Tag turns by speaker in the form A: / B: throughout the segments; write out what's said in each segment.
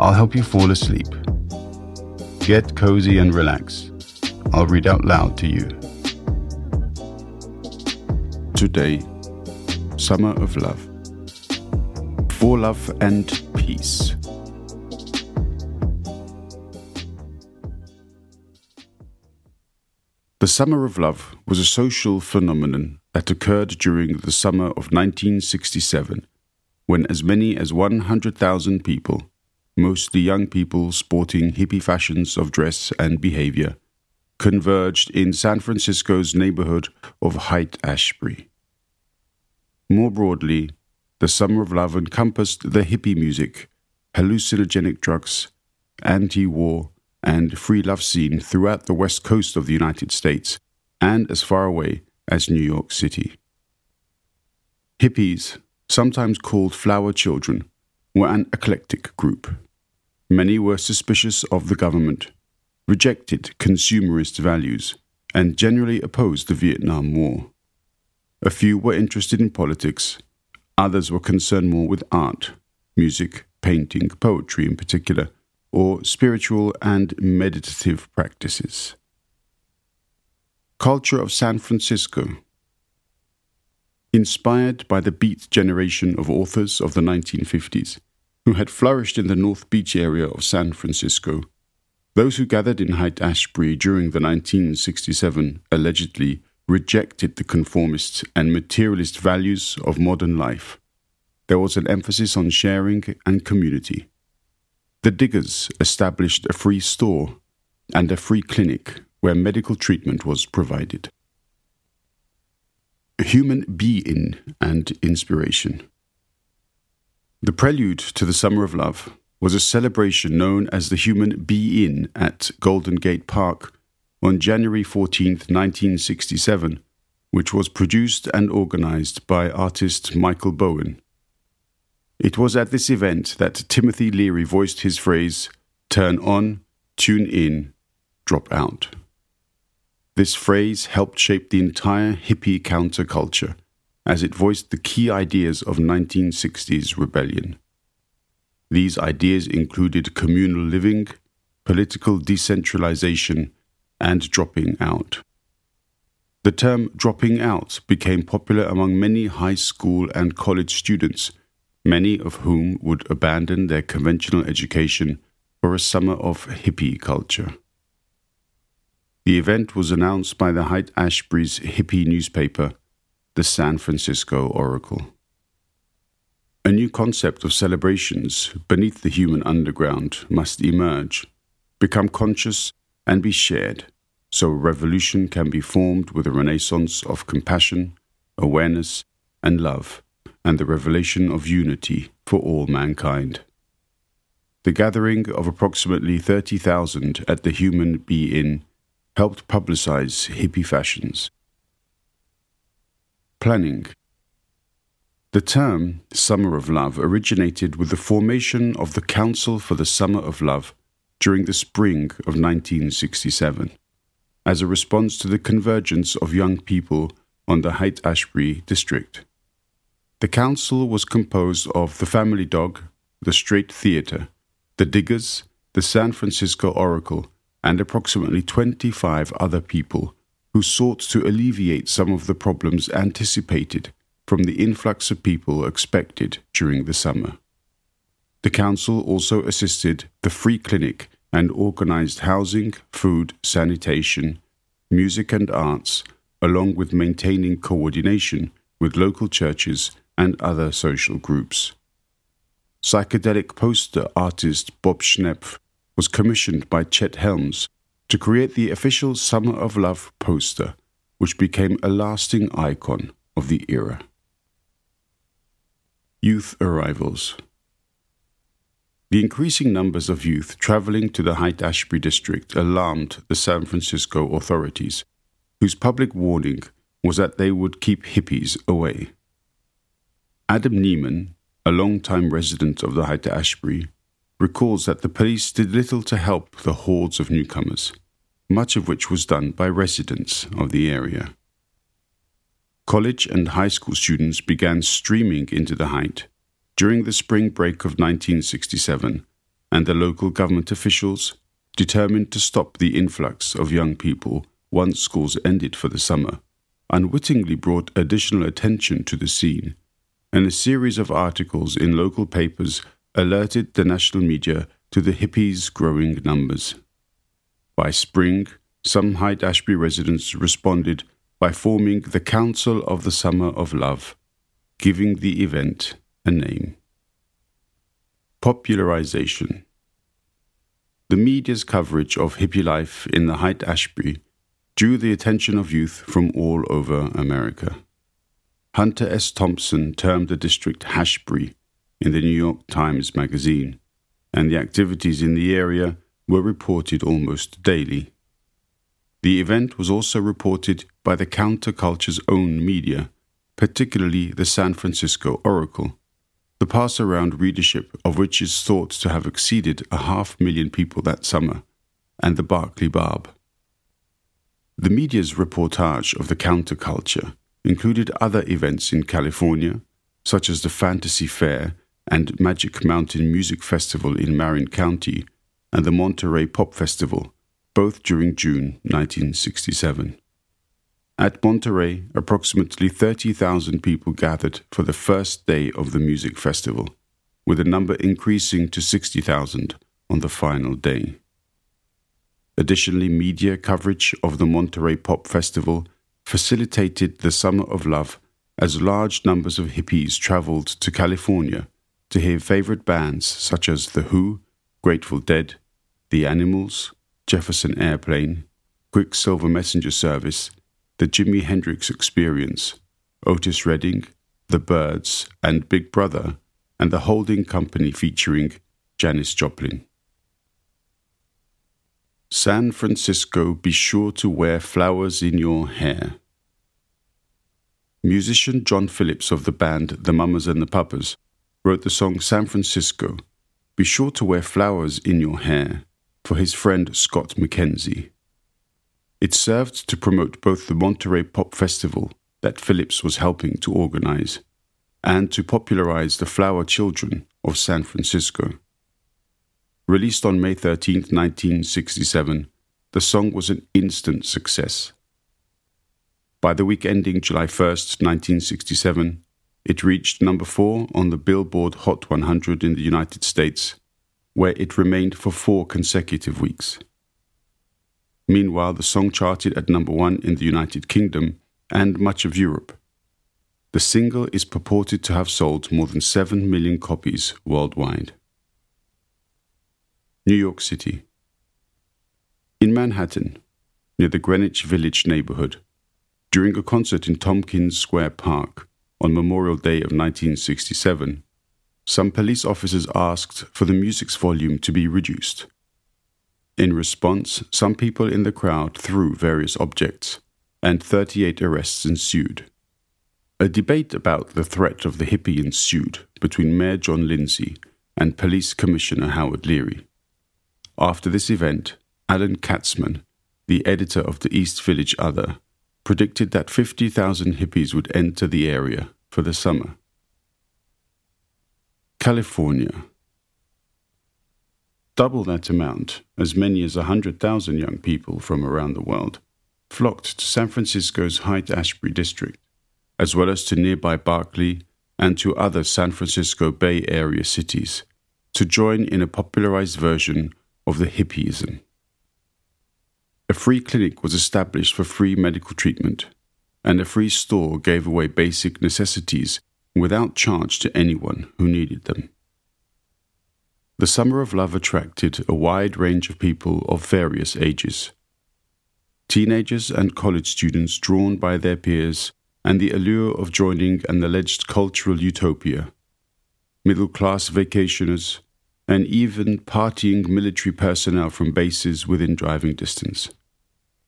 A: I'll help you fall asleep. Get cozy and relax. I'll read out loud to you. Today, Summer of Love. For love and peace. The Summer of Love was a social phenomenon that occurred during the summer of 1967, when as many as 100,000 people, mostly young people sporting hippie fashions of dress and behavior, converged in San Francisco's neighborhood of Haight Ashbury. More broadly, the Summer of Love encompassed the hippie music, hallucinogenic drugs, anti war, and free love scene throughout the west coast of the United States and as far away as New York City. Hippies, sometimes called flower children, were an eclectic group. Many were suspicious of the government, rejected consumerist values, and generally opposed the Vietnam War. A few were interested in politics, others were concerned more with art, music, painting, poetry in particular, or spiritual and meditative practices. Culture of San Francisco. Inspired by the beat generation of authors of the 1950s, who had flourished in the North Beach area of San Francisco, those who gathered in Haight Ashbury during the 1967 allegedly rejected the conformist and materialist values of modern life. There was an emphasis on sharing and community. The Diggers established a free store and a free clinic where medical treatment was provided. Human Be-In and inspiration. The prelude to the Summer of Love was a celebration known as the Human Be-In at Golden Gate Park on January 14, 1967, which was produced and organized by artist Michael Bowen. It was at this event that Timothy Leary voiced his phrase, turn on, tune in, drop out. This phrase helped shape the entire hippie counterculture as it voiced the key ideas of 1960s rebellion. These ideas included communal living, political decentralization, and dropping out. The term dropping out became popular among many high school and college students, many of whom would abandon their conventional education for a summer of hippie culture. The event was announced by the Haight Ashbury's hippie newspaper, the San Francisco Oracle. A new concept of celebrations beneath the human underground must emerge, become conscious, and be shared, so a revolution can be formed with a renaissance of compassion, awareness, and love, and the revelation of unity for all mankind. The gathering of approximately 30,000 at the Human Be-In helped publicize hippie fashions. Planning The term Summer of Love originated with the formation of the Council for the Summer of Love during the spring of 1967, as a response to the convergence of young people on the Haight Ashbury district. The council was composed of the Family Dog, the Straight Theatre, the Diggers, the San Francisco Oracle, and approximately 25 other people who sought to alleviate some of the problems anticipated from the influx of people expected during the summer. The council also assisted the free clinic and organized housing, food, sanitation, music, and arts, along with maintaining coordination with local churches and other social groups. Psychedelic poster artist Bob Schnepf was commissioned by Chet Helms to create the official Summer of Love poster, which became a lasting icon of the era. Youth arrivals. The increasing numbers of youth traveling to the Haight Ashbury district alarmed the San Francisco authorities, whose public warning was that they would keep hippies away. Adam Neiman, a long-time resident of the Haight Ashbury, recalls that the police did little to help the hordes of newcomers, much of which was done by residents of the area. College and high school students began streaming into the Haight during the spring break of 1967, and the local government officials, determined to stop the influx of young people once schools ended for the summer, unwittingly brought additional attention to the scene, and a series of articles in local papers alerted the national media to the hippies' growing numbers. By spring, some Haight Ashbury residents responded by forming the Council of the Summer of Love, giving the event a name. Popularization The media's coverage of hippie life in the Haight Ashbury drew the attention of youth from all over America. Hunter S. Thompson termed the district Hashbury in the New York Times Magazine, and the activities in the area were reported almost daily. The event was also reported by the counterculture's own media, particularly the San Francisco Oracle, the pass around readership of which is thought to have exceeded a half million people that summer, and the Berkeley Barb. The media's reportage of the counterculture included other events in California, such as the Fantasy Fair and Magic Mountain Music Festival in Marin County, and the Monterey Pop Festival, both during June 1967. At Monterey, approximately 30,000 people gathered for the first day of the music festival, with the number increasing to 60,000 on the final day. Additionally, media coverage of the Monterey Pop Festival facilitated the Summer of Love as large numbers of hippies traveled to California to hear favorite bands such as The Who, Grateful Dead, The Animals, Jefferson Airplane, Quicksilver Messenger Service, the Jimi Hendrix Experience, Otis Redding, The Byrds, and Big Brother, and the holding company featuring Janis Joplin. San Francisco, be sure to wear flowers in your hair. Musician John Phillips of the band The Mamas and the Papas wrote the song San Francisco, Be Sure to Wear Flowers in Your Hair for his friend Scott McKenzie. It served to promote both the Monterey Pop Festival that Phillips was helping to organize and to popularize the flower children of San Francisco. Released on May 13, 1967, the song was an instant success. By the week ending July 1, 1967, it reached number 4 on the Billboard Hot 100 in the United States, where it remained for four consecutive weeks. Meanwhile, the song charted at number one in the United Kingdom and much of Europe. The single is purported to have sold more than 7 million copies worldwide. New York City. In Manhattan, near the Greenwich Village neighborhood, during a concert in Tompkins Square Park on Memorial Day of 1967, some police officers asked for the music's volume to be reduced. In response, some people in the crowd threw various objects, and 38 arrests ensued. A debate about the threat of the hippie ensued between Mayor John Lindsay and Police Commissioner Howard Leary. After this event, Alan Katzman, the editor of the East Village Other, predicted that 50,000 hippies would enter the area for the summer. California double that amount, as many as 100,000 young people from around the world, flocked to San Francisco's Haight Ashbury district, as well as to nearby Berkeley and to other San Francisco Bay Area cities, to join in a popularized version of the hippieism. A free clinic was established for free medical treatment, and a free store gave away basic necessities without charge to anyone who needed them. The Summer of Love attracted a wide range of people of various ages. Teenagers and college students drawn by their peers and the allure of joining an alleged cultural utopia, middle class vacationers, and even partying military personnel from bases within driving distance.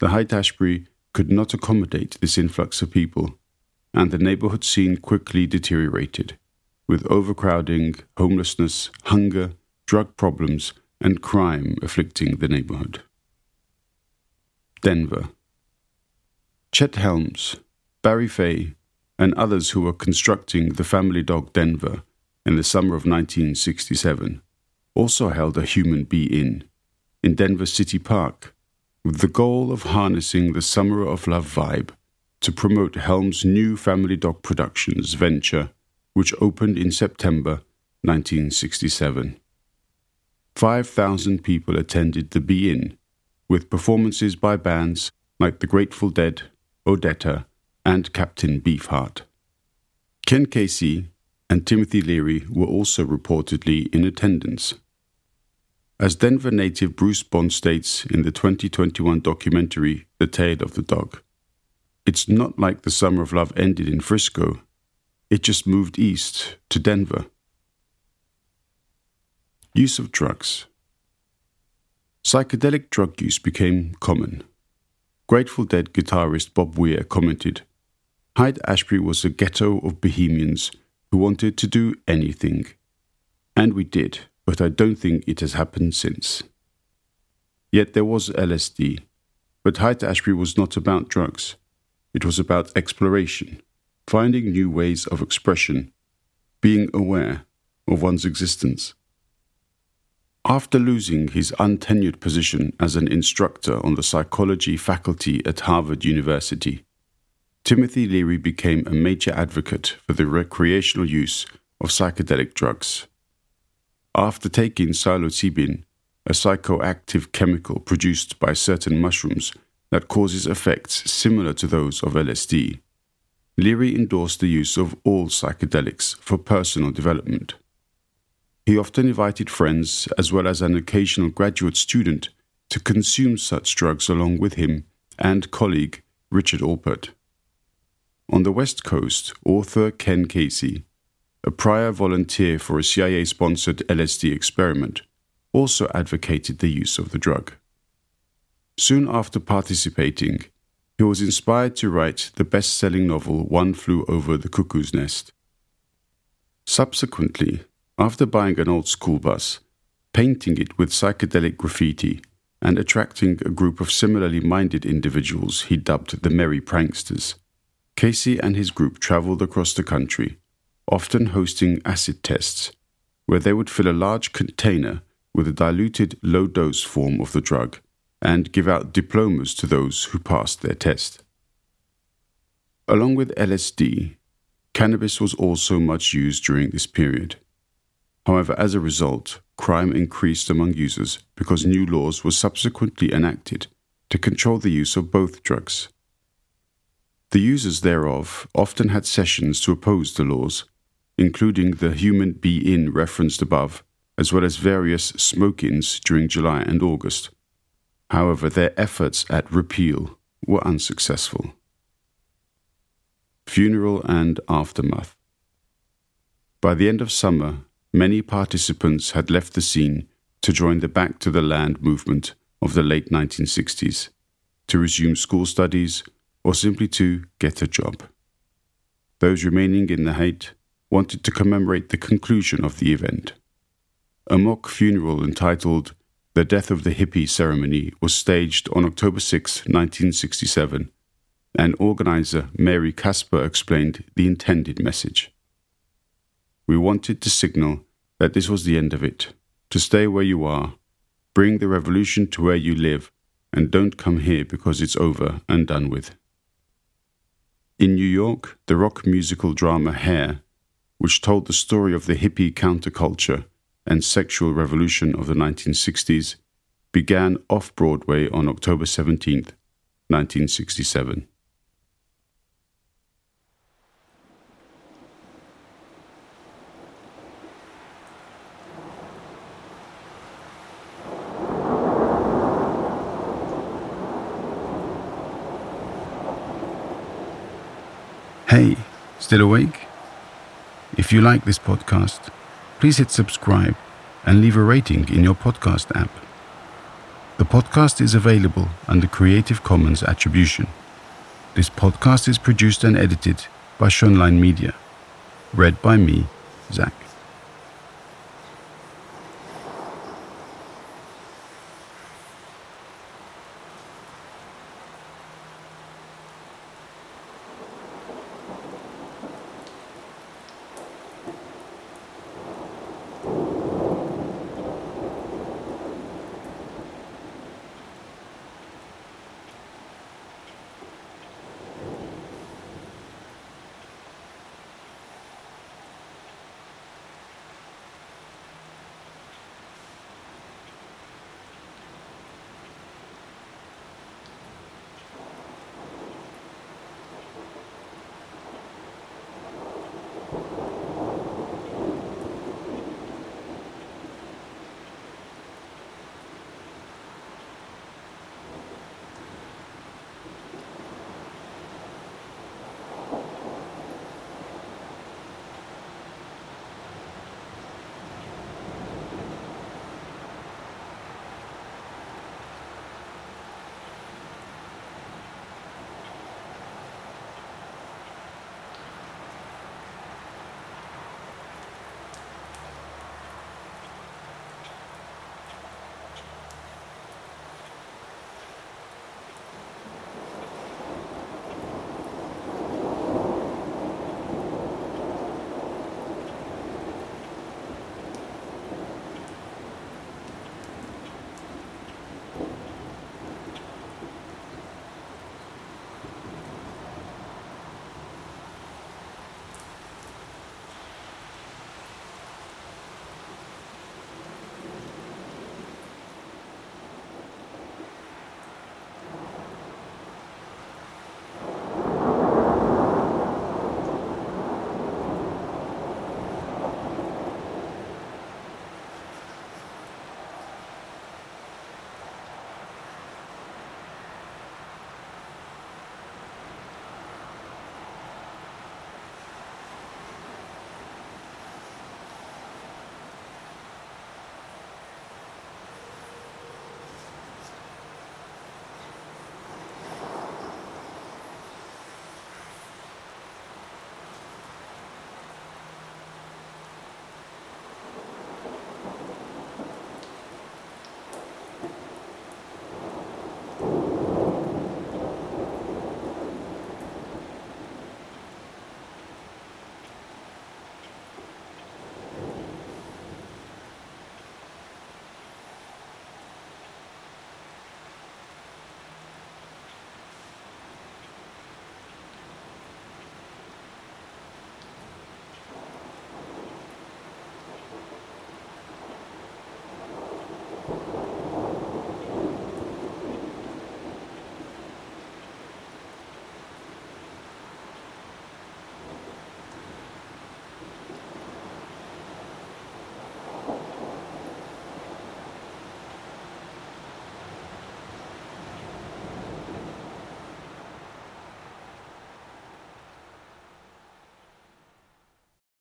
A: The Haight Ashbury could not accommodate this influx of people, and the neighborhood scene quickly deteriorated, with overcrowding, homelessness, hunger, drug problems, and crime afflicting the neighborhood. Denver. Chet Helms, Barry Fey, and others who were constructing the family dog Denver in the summer of 1967 also held a human Be-In in Denver City Park with the goal of harnessing the Summer of Love vibe to promote Helm's new Family Dog Productions venture, which opened in September 1967. 5,000 people attended the Be In, with performances by bands like The Grateful Dead, Odetta, and Captain Beefheart. Ken Kesey and Timothy Leary were also reportedly in attendance. As Denver native Bruce Bond states in the 2021 documentary The Tale of the Dog, it's not like the Summer of Love ended in Frisco, it just moved east to Denver. Use of drugs. Psychedelic drug use became common. Grateful Dead guitarist Bob Weir commented Haight Ashbury was a ghetto of bohemians who wanted to do anything. And we did but I don't think it has happened since. Yet there was LSD, but Haight Ashbury was not about drugs. It was about exploration, finding new ways of expression, being aware of one's existence. After losing his untenured position as an instructor on the psychology faculty at Harvard University, Timothy Leary became a major advocate for the recreational use of psychedelic drugs. After taking psilocybin, a psychoactive chemical produced by certain mushrooms that causes effects similar to those of LSD, Leary endorsed the use of all psychedelics for personal development. He often invited friends, as well as an occasional graduate student, to consume such drugs along with him and colleague Richard Alpert. On the West Coast, author Ken Kesey a prior volunteer for a CIA sponsored LSD experiment, also advocated the use of the drug. Soon after participating, he was inspired to write the best selling novel One Flew Over the Cuckoo's Nest. Subsequently, after buying an old school bus, painting it with psychedelic graffiti, and attracting a group of similarly minded individuals he dubbed the Merry Pranksters, Kesey and his group traveled across the country often hosting acid tests, where they would fill a large container with a diluted low dose form of the drug and give out diplomas to those who passed their test. Along with LSD, cannabis was also much used during this period. However, as a result, crime increased among users because new laws were subsequently enacted to control the use of both drugs. The users thereof often had sessions to oppose the laws including the human Be-In referenced above, as well as various smoke ins during July and August. However, their efforts at repeal were unsuccessful. Funeral and Aftermath By the end of summer, many participants had left the scene to join the Back to the Land movement of the late 1960s, to resume school studies, or simply to get a job. Those remaining in the Haight wanted to commemorate the conclusion of the event. A mock funeral entitled The Death of the Hippie Ceremony was staged on October 6, 1967, and organizer Mary Kasper explained the intended message. We wanted to signal that this was the end of it, to stay where you are, bring the revolution to where you live, and don't come here because it's over and done with. In New York, the rock musical drama Hair which told the story of the hippie counterculture and sexual revolution of the 1960s, began off Broadway on October 17, 1967. Hey, still awake? If you like this podcast, please hit subscribe and leave a rating in your podcast app. The podcast is available under Creative Commons Attribution. This podcast is produced and edited by Schönlein Media. Read by me, Zach.